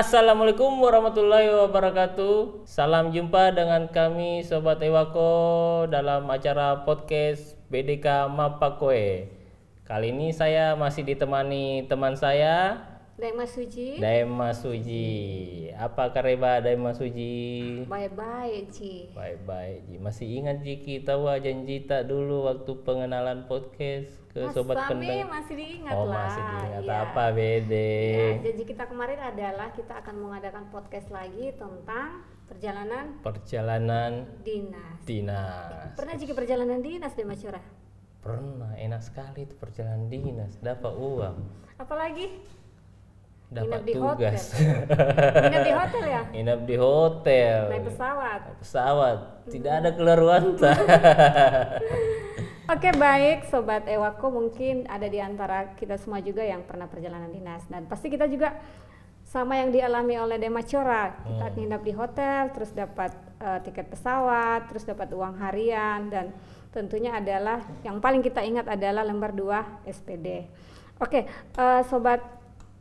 Assalamualaikum warahmatullahi wabarakatuh. Salam jumpa dengan kami Sobat Ewako dalam acara podcast BDK Mapakoe. Kali ini saya masih ditemani teman saya Dek Mas Suji, Daim Mas Suji. Apa kareba Daim Mas Suji? baik-baik Ci. Baik-baik Ji. Masih ingat Ji kita wah janji tak dulu waktu pengenalan podcast ke Mas sobat masih diingat Oh lah. masih diingat Iya. apa Bede? Ya, janji kita kemarin adalah kita akan mengadakan podcast lagi tentang perjalanan Perjalanan dinas. dinas. Pernah jika perjalanan dinas deh Mas Cura? Pernah, enak sekali itu perjalanan dinas, dapat uang, Apalagi dapat di tugas. ingat di hotel ya? Nginep di hotel. Naik pesawat. Naik pesawat. Tidak ada keluar wanta. Oke baik. Sobat Ewako mungkin ada di antara kita semua juga yang pernah perjalanan dinas. Dan pasti kita juga sama yang dialami oleh Dema Cora kita nginap di hotel terus dapat eh, tiket pesawat terus dapat uang harian dan tentunya adalah yang paling kita ingat adalah lembar 2 SPD oke eh, Sobat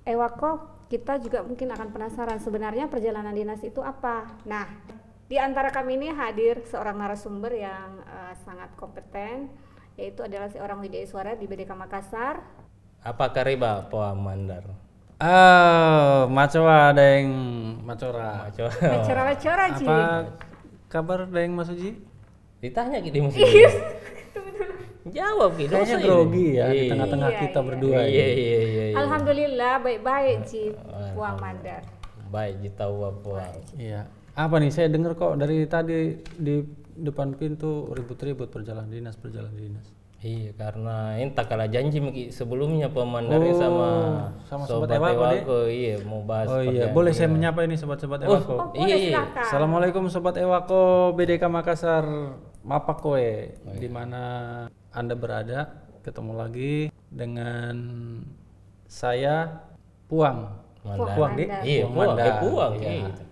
Ewako kita juga mungkin akan penasaran sebenarnya perjalanan dinas itu apa. Nah di antara kami ini hadir seorang narasumber yang eh, sangat kompeten yaitu adalah seorang Widya Suara di BDK Makassar. Apa kareba Poa Mandar? Ah, macoa deng macora. Coba Acara-acara Ci. Apa kabar deng Mas Uji? ditanya gitu mesti. Iya. Jawab gitu. Kayaknya grogi ya di Iya, tengah-tengah Iya, kita iya. berdua. Iya ini. iya iya. iya. Alhamdulillah baik-baik Ci. Puang Mandar. Baik tahu apa. Iya. Apa nih saya dengar kok dari tadi di depan pintu ribut-ribut perjalanan dinas perjalanan dinas. Iya karena entah kalah janji sebelumnya pemandari Oh, sama sama sobat Sobat Ewako, Ewako, iya mau bahas Oh iya, boleh saya menyapa ini sobat-sobat Oh, Ewako. Oh, iya boleh iya. silakan. Assalamualaikum sobat Ewako BDK Makassar Mapakoe di mana Anda berada ketemu lagi dengan saya Puang. Mandar. Puang, Dik. Iya, Puang puang, Mandar. eh, puang. Iya. iya.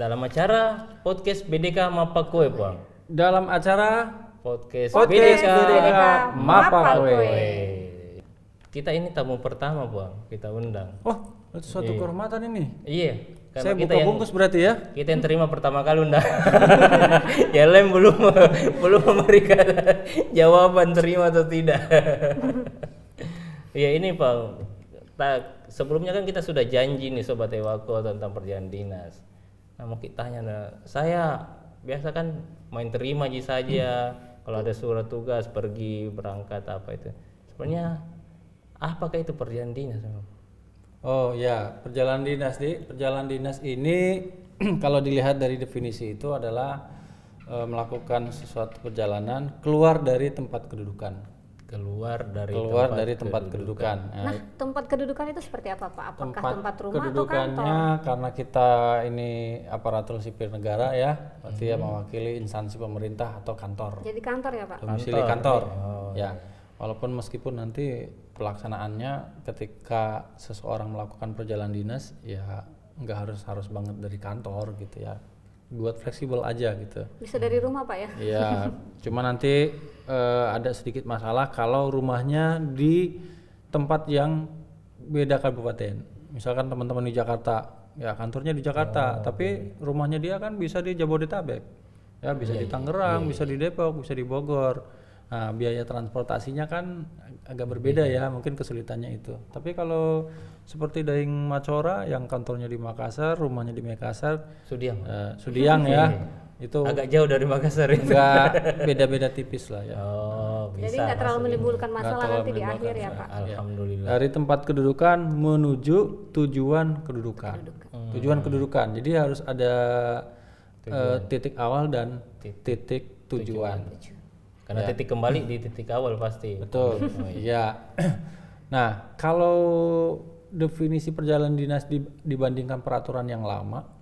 Dalam acara podcast BDK Mapakoe, Puang. Dalam acara Podcast, Podcast BDK, BDK Mapakoe. Weh. Kita ini tamu pertama, Puang. Kita undang. Oh, itu suatu kehormatan ini. Iya, karena Saya kita buka yang bungkus berarti ya. kita yang terima pertama kali undang. ya lem belum belum memberikan jawaban terima atau tidak. ya ini Pak. Ta- sebelumnya kan kita sudah janji nih sobat Ewako tentang perjalanan dinas. Nah mau kita tanya, nah, saya biasa kan main terima aja saja. Kalau ada surat tugas pergi berangkat apa itu. Sebenarnya apakah itu perjalanan dinas? Oh ya, perjalanan dinas di perjalanan dinas ini kalau dilihat dari definisi itu adalah eh, melakukan sesuatu perjalanan keluar dari tempat kedudukan. Keluar dari Keluar tempat dari tempat kedudukan. Nah, Nah, tempat kedudukan itu seperti apa Pak? Apakah tempat, tempat, rumah atau kedudukannya kantor? karena kita ini aparatur sipil negara ya, berarti Hmm. ya mewakili instansi pemerintah atau kantor. Jadi kantor ya Pak? Domisili kantor. Oh, ya. Walaupun meskipun nanti pelaksanaannya ketika seseorang melakukan perjalanan dinas ya nggak harus harus banget dari kantor gitu ya. Buat fleksibel aja gitu. Bisa dari rumah Pak ya? Ya, cuma nanti eh, ada sedikit masalah kalau rumahnya di tempat yang beda kabupaten. Misalkan teman-teman di Jakarta, ya kantornya di Jakarta, tapi rumahnya dia kan bisa di Jabodetabek. Ya, bisa di Tangerang, bisa di Depok, bisa di Bogor. Nah, biaya transportasinya kan ag- agak berbeda ya, mungkin kesulitannya itu. Tapi kalau seperti Daing Macora yang kantornya di Makassar, rumahnya di Makassar, Sudiang. eh, Sudiang ya, itu Agak jauh dari Makassar itu. enggak beda-beda tipis lah ya. Oh, Jadi bisa. nggak terlalu menimbulkan masalah terlalu nanti di akhir ya Pak? Alhamdulillah. Dari tempat kedudukan menuju tujuan kedudukan. Tujuan kedudukan. Jadi harus ada eh, titik awal dan titik, tujuan. Karena titik kembali di titik awal pasti. Betul. Iya. nah, kalau definisi perjalanan dinas di- dibandingkan peraturan yang lama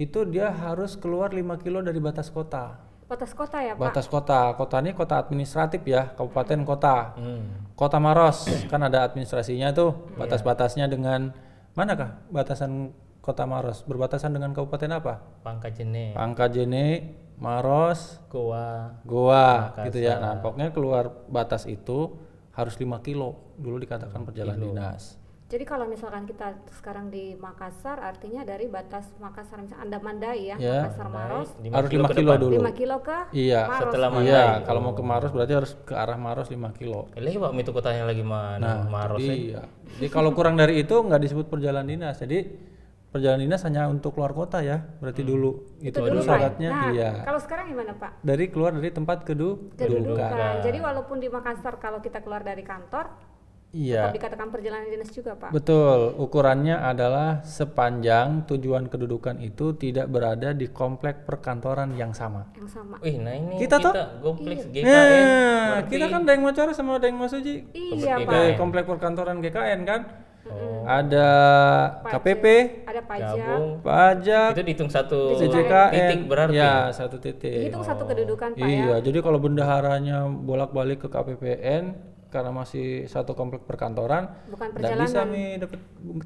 itu dia harus keluar 5 kilo dari batas kota. Batas kota ya Pak? Batas kota, kota ini kota administratif ya, kabupaten kota. Hmm. Kota Maros kan ada administrasinya tuh, batas-batasnya dengan manakah batasan Kota Maros? Berbatasan dengan kabupaten apa? Pangkajene, Pangkajene, Maros, Goa, Goa gitu ya. Nah, pokoknya keluar batas itu harus 5 kilo. Dulu dikatakan perjalanan dinas. Jadi kalau misalkan kita sekarang di Makassar, artinya dari batas Makassar misalnya Anda Mandai ya, Ya. Makassar Maros, Lima Harus kilo 5 ke kilo depan. dulu. 5 kilo ke Iya. Maros. Setelah Mandai. Iya, kalau mau ke Maros berarti harus ke arah Maros 5 kilo. Eh, lewat itu kotanya lagi mana Nah, Maros eh. Iya. Jadi kalau kurang dari itu nggak disebut perjalanan dinas. Jadi perjalanan dinas hanya untuk keluar kota ya. Berarti dulu itu, Itu dulu Pak. syaratnya Nah, iya. kalau sekarang gimana Pak? Dari keluar dari tempat kedu Kedudukan. kedudukan. Jadi walaupun di Makassar kalau kita keluar dari kantor, Iya. tetap dikatakan perjalanan dinas juga Pak. Betul, ukurannya adalah sepanjang tujuan kedudukan itu tidak berada di komplek perkantoran yang sama. Yang sama. Wih, nah ini Kita kita, toh? kompleks GKN. Nah, berarti kita kan Daeng Macara sama Daeng Masuji. Iya Pak. Kayak komplek perkantoran GKN kan. Oh, Ada KPP, Ada pajak. gabung. pajak, Itu dihitung satu CJKN. titik berarti. Ya, satu titik. Dihitung satu kedudukan Pak ya. Iya, jadi kalau bendaharanya bolak-balik ke KPPN karena masih satu komplek perkantoran, Bukan tidak bisa perjalanan. mi dapat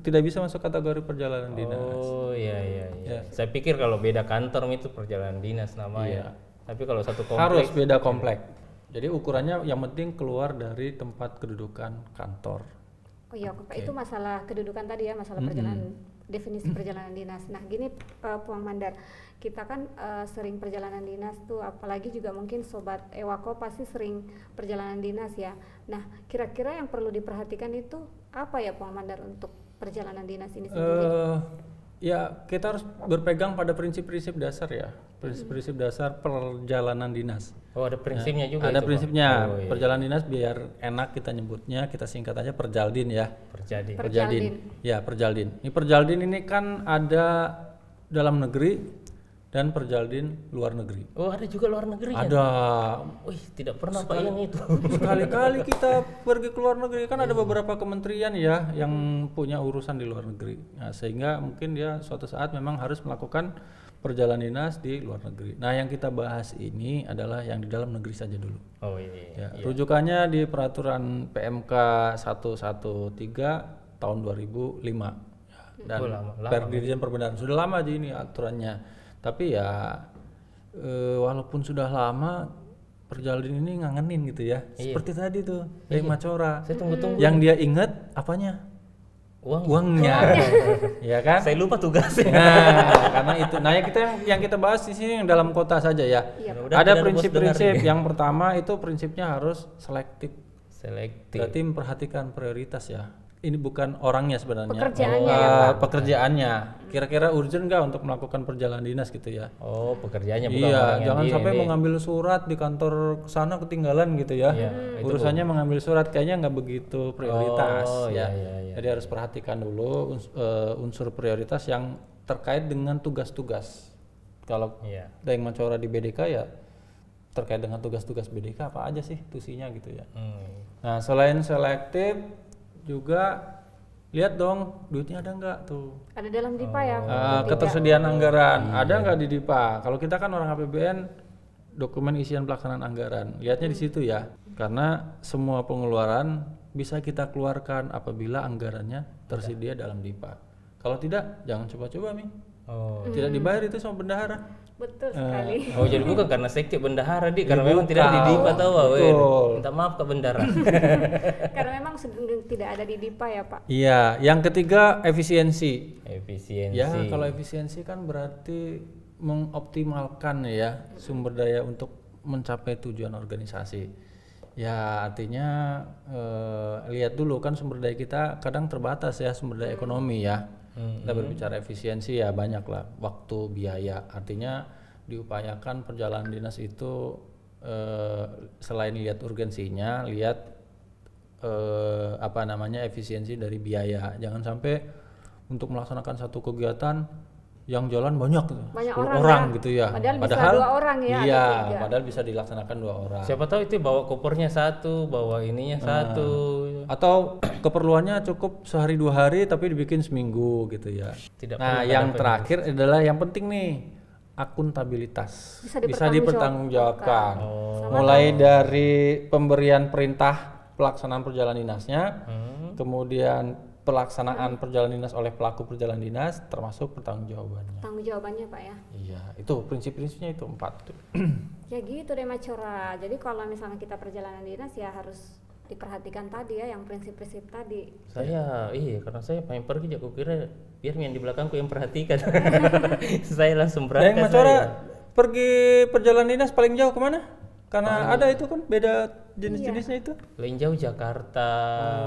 tidak bisa masuk kategori perjalanan dinas. Oh iya iya iya. Ya. Saya pikir kalau beda kantor itu perjalanan dinas namanya. Tapi kalau satu Iya. Harus beda komplek. Jadi ukurannya yang penting keluar dari tempat kedudukan kantor. Oh iya Pak, itu masalah kedudukan tadi ya, masalah perjalanan definisi perjalanan dinas. Nah, gini eh, Puang Mandar, kita kan eh, sering perjalanan dinas tuh apalagi juga mungkin sobat Ewako pasti sering perjalanan dinas ya. Nah, kira-kira yang perlu diperhatikan itu apa ya Puang Mandar untuk perjalanan dinas ini sendiri? Eh, ya kita harus berpegang pada prinsip-prinsip dasar ya, prinsip-prinsip dasar perjalanan dinas. Oh ada prinsipnya juga Ada itu, prinsipnya. Oh, iya. Perjalanan dinas biar enak kita nyebutnya, kita singkat aja Perjaldin ya. Terjadi. Perjaldin. Ya, Perjaldin. Ini Perjaldin ini kan ada dalam negeri dan Perjaldin luar negeri. Oh ada juga luar negeri ya? Ada Wih tidak pernah Pak yang itu. sekali-kali kita pergi ke luar negeri kan ada beberapa kementerian ya yang punya urusan di luar negeri. Nah, sehingga mungkin dia suatu saat memang harus melakukan perjalanan dinas di luar negeri. Nah, yang kita bahas ini adalah yang di dalam negeri saja dulu. Oh iya. Ya, rujukannya di peraturan PMK 113 tahun 2005 Ya, dan Oh, lama- lama. Perdirjen Perbendaharaan sudah lama aja ini aturannya. Tapi ya eh, walaupun sudah lama perjalanan ini ngangenin gitu ya. Seperti tadi tuh dari Macora. Saya tunggu-tunggu. Yang dia ingat apanya? Uang. Uangnya. ya kan? Saya lupa tugasnya. Nah, karena itu. Nah, yang kita yang, yang kita bahas di sini yang dalam kota saja ya. Iya, Ada prinsip-prinsip. Yang pertama itu prinsipnya harus selektif. Selektif. Berarti memperhatikan prioritas ya. Ini bukan orangnya sebenarnya. Pekerjaannya ya, pekerjaannya. Kira-kira urgent nggak untuk melakukan perjalanan dinas gitu ya? Oh pekerjaannya bukan Iya, yang jangan sampai ini. mengambil surat di kantor sana ketinggalan gitu ya. Iya, itu Urusannya mengambil surat kayaknya nggak begitu prioritas Oh, ya. iya, iya, iya. Jadi harus perhatikan dulu uns- eh, unsur prioritas yang terkait dengan tugas-tugas. Kalau Iya. Daeng Mancora di BDK ya terkait dengan tugas-tugas BDK apa aja sih tusinya gitu ya. Hmm. Nah, selain selektif juga lihat dong duitnya ada nggak tuh. Ada dalam DIPA ya? Oh. Ah, ketersediaan anggaran ada nggak di DIPA? Kalau kita kan orang APBN dokumen isian pelaksanaan anggaran, lihatnya di situ ya. Karena semua pengeluaran bisa kita keluarkan apabila anggarannya tersedia dalam DIPA. Kalau tidak, jangan coba-coba mi. Oh. Tidak dibayar itu sama bendahara. Betul sekali. Oh jadi bukan karena sekti bendahara di karena memang tidak di. DIPA tahu weh. Betul. Minta maaf ke bendahara. Karena memang tidak ada di DIPA ya Pak. Iya, yang ketiga efisiensi. Efisiensi. Ya, kalau efisiensi kan berarti mengoptimalkan ya sumber daya untuk mencapai tujuan organisasi. Ya, artinya eh, lihat dulu kan sumber daya kita kadang terbatas ya sumber daya ekonomi ya. Kita berbicara efisiensi ya banyak lah waktu, biaya. Artinya diupayakan perjalanan dinas itu eh, selain lihat urgensinya, lihat eh, apa namanya efisiensi dari biaya. Jangan sampai untuk melaksanakan satu kegiatan yang jalan banyak, gitu. Banyak 10 orang ya. gitu ya. Padahal bisa dua orang ya, Iya, padahal bisa dilaksanakan dua orang. Siapa tahu itu bawa kopernya satu, bawa ininya satu. Atau keperluannya cukup sehari dua hari tapi dibikin seminggu gitu ya. Tidak nah, yang terakhir adalah yang penting nih akuntabilitas Bisa bisa dipertanggungjawabkan. Oh. Mulai dari pemberian perintah pelaksanaan perjalanan dinasnya, Hmm. kemudian pelaksanaan perjalanan dinas oleh pelaku perjalanan dinas, termasuk pertanggungjawabannya. Tanggung jawabannya Pak ya. Iya, itu prinsip-prinsipnya itu empat. tuh. Ya gitu deh Macora. Jadi kalau misalnya kita perjalanan dinas ya harus diperhatikan tadi ya yang prinsip-prinsip tadi. Saya iya karena saya pengen pergi aku kira biar yang di belakangku yang perhatikan. saya langsung Dayang berangkat. Macora saya. pergi perjalanan dinas paling jauh ke mana? Karena ada itu kan beda jenis-jenisnya itu. Paling jauh Jakarta,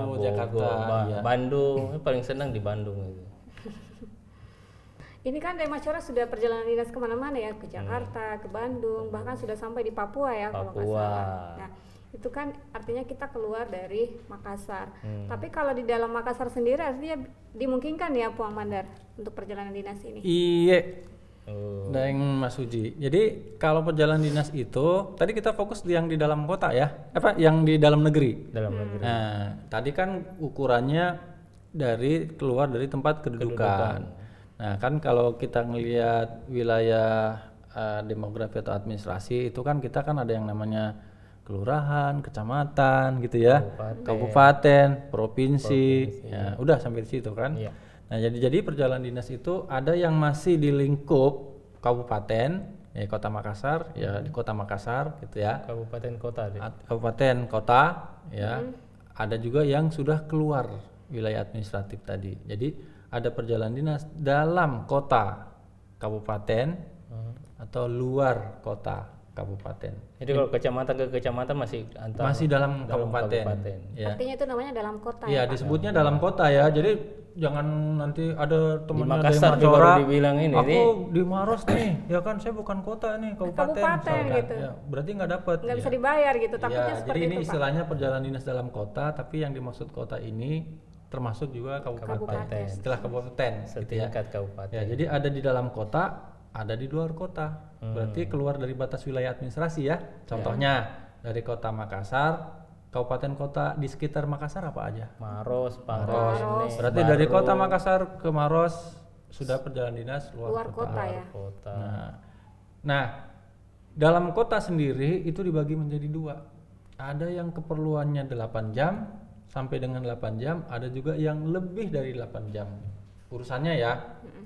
Oh, Bogor, Jakarta, Ba- iya. Bandung. Paling senang di Bandung itu. Ini kan dari Macora sudah perjalanan dinas ke mana-mana ya ke Jakarta, ke Bandung, bahkan sudah sampai di Papua ya kalau nggak Papua. salah. Nah itu kan artinya kita keluar dari Makassar. Hmm. Tapi kalau di dalam Makassar sendiri artinya dimungkinkan ya Puang Mandar untuk perjalanan dinas ini. Iya. Oh, Daeng Mas Uji. Jadi kalau perjalanan dinas itu tadi kita fokus di yang di dalam kota ya, apa yang di dalam negeri. dalam negeri. Nah, tadi kan ukurannya dari keluar dari tempat kedudukan. Nah, kan kalau kita ngelihat wilayah eh, demografi atau administrasi itu kan kita kan ada yang namanya kelurahan, kecamatan gitu ya, kabupaten, provinsi. Ya, udah sampai di situ kan. Iya. Nah, jadi jadi perjalanan dinas itu ada yang masih di lingkup kabupaten, ya kota Makassar, ya di kota Makassar gitu ya. Kabupaten kota deh. At- kabupaten kota ya ada juga yang sudah keluar wilayah administratif tadi jadi ada perjalanan dinas dalam kota kabupaten atau luar kota kabupaten Jadi kalau kecamatan ke kecamatan masih antar masih dalam, dalam kabupaten, kabupaten. ya Artinya itu namanya dalam kota Iya ya. Pak? disebutnya dalam kota ya jadi jangan nanti ada temennya dari Makassar Macora, baru dibilang ini, aku ini. di Maros nih ya kan saya bukan kota nih kabupaten, Kabupaten misalkan. gitu. Ya, berarti nggak dapat Nggak ya. bisa dibayar gitu. Takutnya Iya, seperti jadi ini itu Pak. istilahnya perjalanan dinas dalam kota, tapi yang dimaksud kota ini termasuk juga kabupaten, Kabupaten. istilah kabupaten, gitu ya. setingkat kabupaten. Ya, jadi ada di dalam kota, ada di luar kota. Berarti keluar dari batas wilayah administrasi ya. Contohnya dari kota Makassar, kabupaten kota di sekitar Makassar apa aja? Maros, Pangros, ini Berarti dari kota Makassar ke Maros sudah perjalanan dinas luar, Luar kota ya. kota. Nah, nah, dalam kota sendiri itu dibagi menjadi dua. Ada yang keperluannya 8 jam sampai dengan 8 jam, ada juga yang lebih dari 8 jam. Urusannya ya,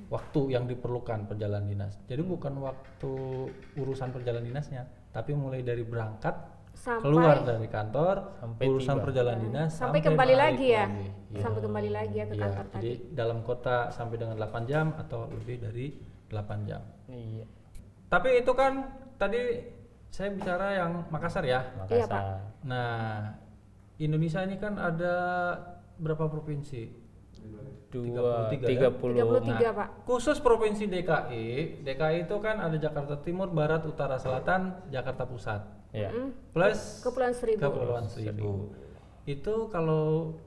waktu yang diperlukan perjalanan dinas. Jadi bukan waktu urusan perjalanan dinasnya, tapi mulai dari berangkat Sampai keluar dari kantor, Sampai urusan tiba. perjalanan dinas sampai kembali balik lagi ya. lagi. Iya. Sampai kembali lagi ya ke Iya, kantor tadi. jadi dalam kota sampai dengan 8 jam atau lebih dari 8 jam. Iya. Tapi itu kan tadi saya bicara yang Makassar ya. Iya, Pak. Makassar. Nah, Indonesia ini kan ada berapa provinsi? Dua, 33 ya? tiga puluh. 33 Pak. Khusus provinsi DKI, DKI itu kan ada Jakarta Timur, Barat, Utara, Selatan, Jakarta Pusat. Ya. Mm, Plus Kepulauan Seribu. Kepulauan Seribu. Itu kalau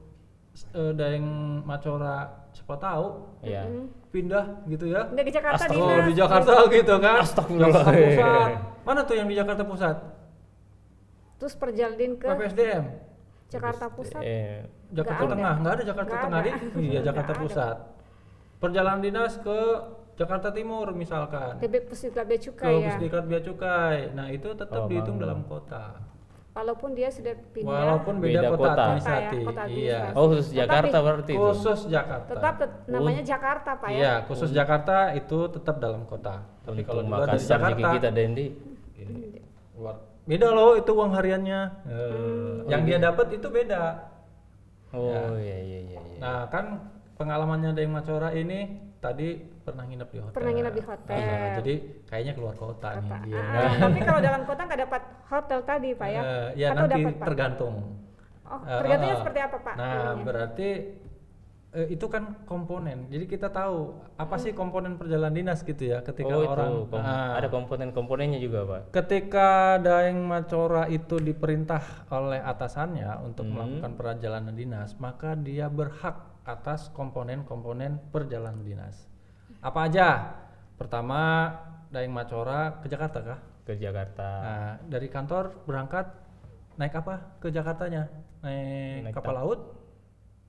eh, Daeng Macora siapa tahu Iya. pindah gitu ya. Enggak di Jakarta Oh, dinas. di Jakarta gitu kan. Astagfirullah. Jakarta Pusat. Mana tuh yang di Jakarta Pusat? Terus perjalanan ke PPSDM. Jakarta Pusat. Eh, Jakarta ada. Tengah, nggak ada Jakarta Nggak Tengah ada. di? Iya, Jakarta ada. Pusat. Perjalanan dinas ke Jakarta Timur misalkan. DB Pusdiklat Bea Ke Cukai ya. Pusdikat Bea Cukai. Nah, itu tetap Oh, dihitung Bang. dalam kota. Walaupun dia sudah pindah. Walaupun beda, Beda kota, kota. administratif. Kota ya, kota Iya. oh khusus Tetapi- Jakarta berarti itu. Khusus Jakarta. tetap tet- namanya Jakarta Pak ya. Iya, khusus Jakarta itu tetap dalam kota. Tapi kalau di luar dari Jakarta kita Dendi. ini, luar. Beda loh itu uang hariannya. Eh, yang dia dapat itu beda. Oh iya iya iya. iya. Nah, kan pengalamannya Dayang Macora ini tadi pernah nginep di hotel. Pernah nginep di hotel. Iya, jadi kayaknya keluar kota, nih dia. Ah, tapi kalau dalam kota nggak dapat hotel tadi Pak ya? Eh, ya Atau nanti dapat tergantung. Oh, Eh, tergantungnya eh, seperti apa Pak? Nah, ininya? berarti eh, itu kan komponen. Jadi kita tahu apa sih komponen perjalanan dinas gitu ya ketika oh orang itu kom- Ah, ada komponen-komponennya juga pak. ketika Daeng Macora itu diperintah oleh atasannya untuk Hmm. melakukan perjalanan dinas, maka dia berhak atas komponen-komponen perjalanan dinas. Apa aja? Pertama, Daeng Macora ke Jakarta kah? Ke Jakarta. Nah, dari kantor berangkat naik apa ke Jakartanya? Naik, Naik kapal laut?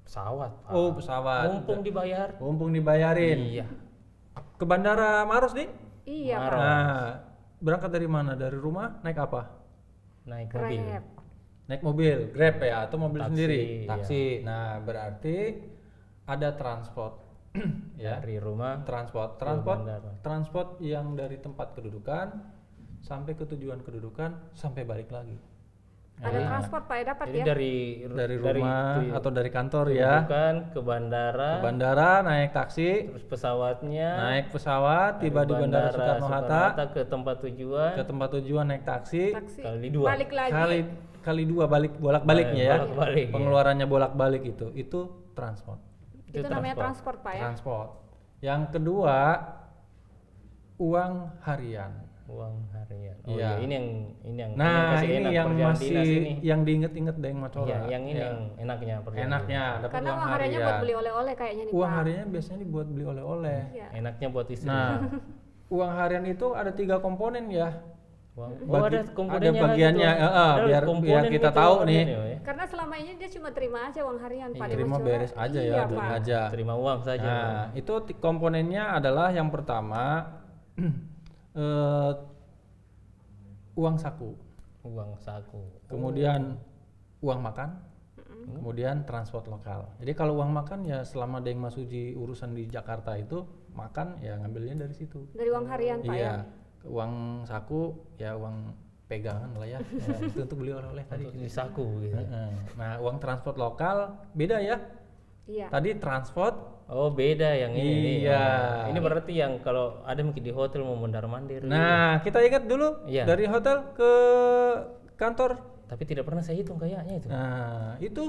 Pesawat. Pak. Oh, pesawat. Mumpung dibayar. Mumpung dibayarin. Iya. Ke bandara Maros nih? Iya. Maros. Nah, berangkat dari mana? Dari rumah naik apa? Naik mobil. Grab. Naik mobil, Grab ya atau mobil Taksi, sendiri? iya. Taksi. Nah, berarti ada transport. ya. Dari rumah. Transport, transport, transport yang dari tempat kedudukan sampai ke tujuan kedudukan sampai balik lagi. Ada transport Pak ya dapat Jadi ya. dari dari rumah tu- atau dari kantor ya. Bukan ke bandara, ke bandara naik taksi. Terus pesawatnya. Naik pesawat tiba di bandara Soekarno Hatta ke tempat tujuan. Ke tempat tujuan naik taksi. Taksi. kali dua. Balik lagi. kali kali dua balik bolak baliknya ya bolak-balik, ya. pengeluarannya bolak balik itu. Itu transport. Itu, namanya transport Pak ya. transport. Yang kedua uang harian uang harian. Oh Iya. iya, ini yang ini yang nah kasih ini enak yang masih dinas ini. yang diinget-inget Deng Macola Iya, yang ini Ya. yang enaknya perjalanan. enaknya dapat Karena uang uang hariannya harian buat beli oleh-oleh kayaknya nih uang hariannya biasanya dibuat beli oleh-oleh Iya. Enaknya buat istri. nah uang harian itu ada tiga komponen ya Uang. Oh, Bagi- ada komponennya ada bagiannya, eh, eh, Ada biar- komponen biar kita gitu tahu nih. harian ya, Karena selama ini dia cuma terima aja uang harian di terima beres aja ya iya, Pak. aja Terima uang saja. Nah, itu komponennya adalah yang pertama eh, uang saku, Uang saku. kemudian uang makan, kemudian transport lokal. Jadi kalau uang makan ya selama Deng Masuji urusan di Jakarta itu makan ya ngambilnya dari situ. Dari uang harian Pak ya. Iya, uang saku ya uang pegangan lah ya, Ya, itu untuk beli oleh-oleh tadi. Di saku gitu. Heeh. Nah, uang transport lokal beda ya. Iya. Tadi transport Oh beda yang ini. Iya. Oh, Ini berarti yang kalau ada mungkin di hotel mau mondar mandir. Nah, kita ingat dulu Iya. dari hotel ke kantor. Tapi tidak pernah saya hitung kayaknya itu. Nah, itu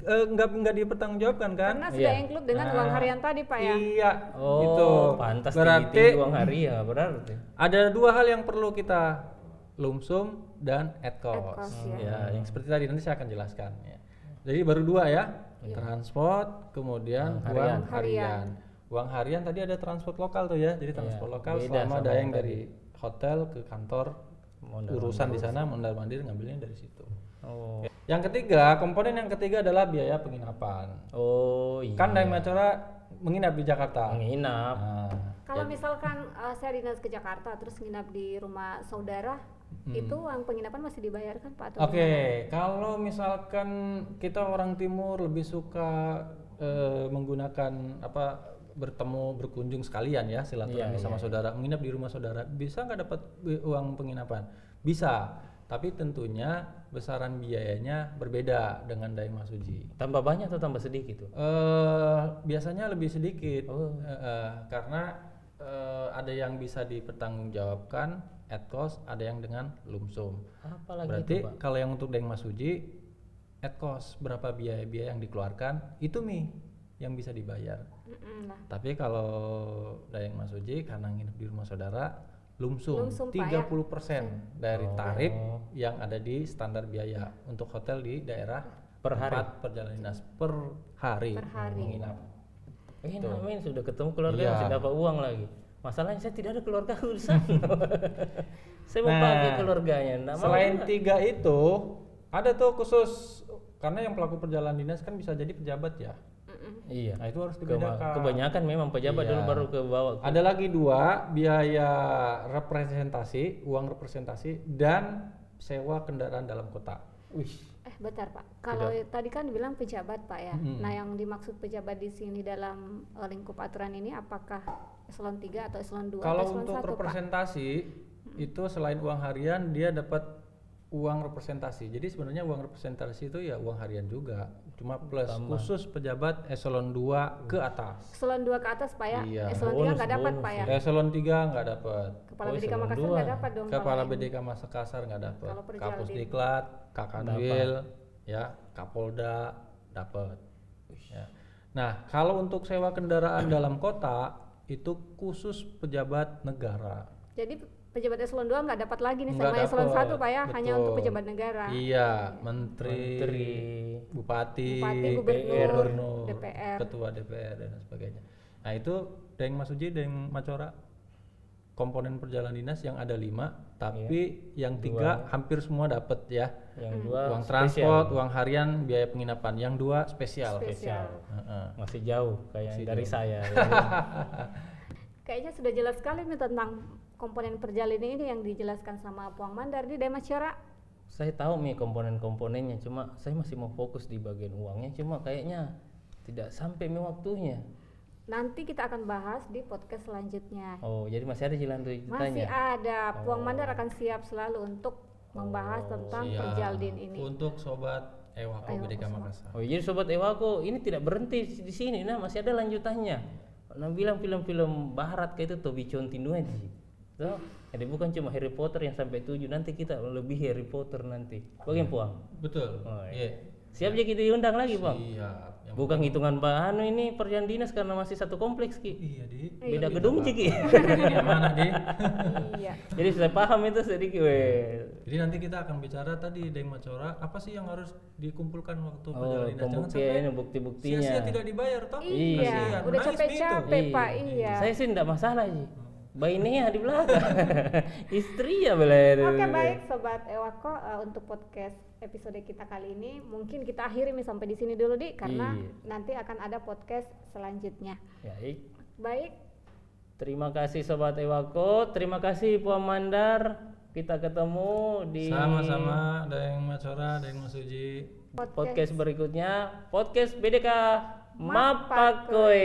eh, nggak nggak dipertanggungjawabkan kan? Karena sudah Iya. include dengan uang harian tadi Pak ya. Iya. Oh, itu. pantas Berarti uang hari ya berarti. ada dua hal yang perlu kita lumsum dan at cost. At cost, ya. Ya, yang seperti tadi nanti saya akan jelaskan ya. Jadi baru dua ya. Transport, kemudian Uang uang harian. harian. Uang harian tadi ada transport lokal tuh ya. Jadi transport lokal beda selama sama ada yang dari hotel ke kantor Mondar urusan di sana mondar mandir ngambilnya dari situ. Oh. Yang ketiga, komponen yang ketiga adalah biaya penginapan. Oh iya. Kan Dayang Macora menginap di Jakarta. Menginap. Nah, Kalau misalkan uh, saya dinas ke Jakarta terus nginap di rumah saudara, itu uang penginapan masih dibayarkan Pak Hmm. Oke, kalau misalkan kita orang timur lebih suka eh, menggunakan apa bertemu berkunjung sekalian ya silaturahmi Iya, sama saudara, menginap di rumah saudara, bisa nggak dapat bi- uang penginapan? Bisa, tapi tentunya besaran biayanya berbeda dengan Dayang Masuji. Tambah banyak atau tambah sedikit tuh? Eh biasanya lebih sedikit Oh. Eh, eh, karena eh, ada yang bisa dipertanggungjawabkan at cost, ada yang dengan lumsum. Apalagi Berarti itu, Pak? kalau yang untuk Deng Masuji at cost berapa biaya-biaya yang dikeluarkan itu mi yang bisa dibayar. Mm-mm lah. Tapi kalau Dayang Masuji karena nginep di rumah saudara lumsum, Lumsum, Pak, ya? 30% dari tarif yang ada di standar biaya untuk hotel di daerah Per hari? perjalanan dinas per hari, Per hari. menginap. Eh, namanya sudah ketemu keluarga Iya. masih dapat uang lagi. Masalahnya saya tidak ada keluarga di sana. saya mau Nah, pakai keluarganya. Mau Selain juga. tiga itu ada tuh khusus karena yang pelaku perjalanan dinas kan bisa jadi pejabat ya. Iya. Nah itu harus dibedakan. kebanyakan memang pejabat Iya. dulu baru ke bawah. Ada lagi dua biaya representasi, uang representasi dan sewa kendaraan dalam kota. Wih. Eh bentar Pak, kalau tadi kan bilang pejabat Pak ya. Nah yang dimaksud pejabat di sini dalam lingkup aturan ini apakah eselon 3 atau eselon 2 Kalau atau eselon untuk 1 Pak? representasi itu selain uang harian dia dapat uang representasi. Jadi sebenarnya uang representasi itu ya uang harian juga, cuma plus khusus pejabat eselon 2 ke atas. Eselon 2 ke atas Pak ya? Iya. Eselon 3 nggak dapat Pak ya? Eselon 3 nggak dapat. Kepala Oh, BDK eselon Makassar nggak dapat dong Kepala. BDK Makassar nggak dapat. Kapus di- Diklat, Kakanwil, ya, Kapolda dapat. Ya. Nah, kalau untuk sewa kendaraan dalam kota itu khusus pejabat negara. Jadi pejabat eselon 2 nggak dapat lagi nih Nggak sama eselon dapat, 1 Pak ya, hanya betul. untuk pejabat negara. Iya, menteri, Menteri. bupati, Bupati, gubernur, gubernur, DPR. ketua DPR dan sebagainya. Nah itu Deng Masuji, Deng Macora komponen perjalanan dinas yang ada lima, tapi Iya. yang tiga hampir semua dapat ya. Yang Hmm. dua uang spesial. transport, uang harian, biaya penginapan. Yang dua spesial. Spesial. Heeh. Masih jauh kayak Masih dari jauh. saya. Kayaknya sudah jelas sekali nih tentang komponen perjalanan ini yang dijelaskan sama Puang Mandar di Demacara. saya tahu nih komponen-komponennya, cuma saya masih mau fokus di bagian uangnya, cuma kayaknya tidak sampai nih waktunya. Nanti kita akan bahas di podcast selanjutnya. Oh, jadi masih ada jalan Masih ceritanya. ada, Puang Mandar akan siap selalu untuk membahas tentang Siap. perjaldin ini. Untuk sobat Ewako BDK Makassar. Oh, jadi sobat Ewako ini tidak berhenti di sini, nah masih ada lanjutannya. Nah bilang film-film barat kayak itu Tobi Continue So, jadi bukan cuma Harry Potter yang sampai tujuh, nanti kita lebih Harry Potter nanti. Bagaimana Puang? Betul. Oh, Iya. Siap aja kita diundang lagi Bang. Siap. Yang Bukan hitungan Pak Anu ini perjalanan dinas karena masih satu kompleks Ki. Iya, Di. Beda gedung Ki. Ki. Ini amanah, Di. iya. Jadi saya paham itu sedikit weh. Jadi nanti kita akan bicara tadi Deng Macora, apa sih yang harus dikumpulkan waktu Oh, perjalanan dinas? Jangan bukti-buktinya. sia-sia tidak dibayar toh. Iya, Kasihan, udah capek-capek Iya. Pak, iya. Saya sih enggak masalah sih. Bayinya di belakang. Istri ya beler. Oke baik sobat Ewako eh, untuk podcast episode kita kali ini mungkin kita akhiri nih sampai di sini dulu di karena Iya. nanti akan ada podcast selanjutnya. Ya, baik. Baik, Terima kasih sobat Ewako, terima kasih Puan Mandar. Kita ketemu di Sama-sama Deng Macora, Deng Masuji. podcast berikutnya, podcast BDK Mapakoe.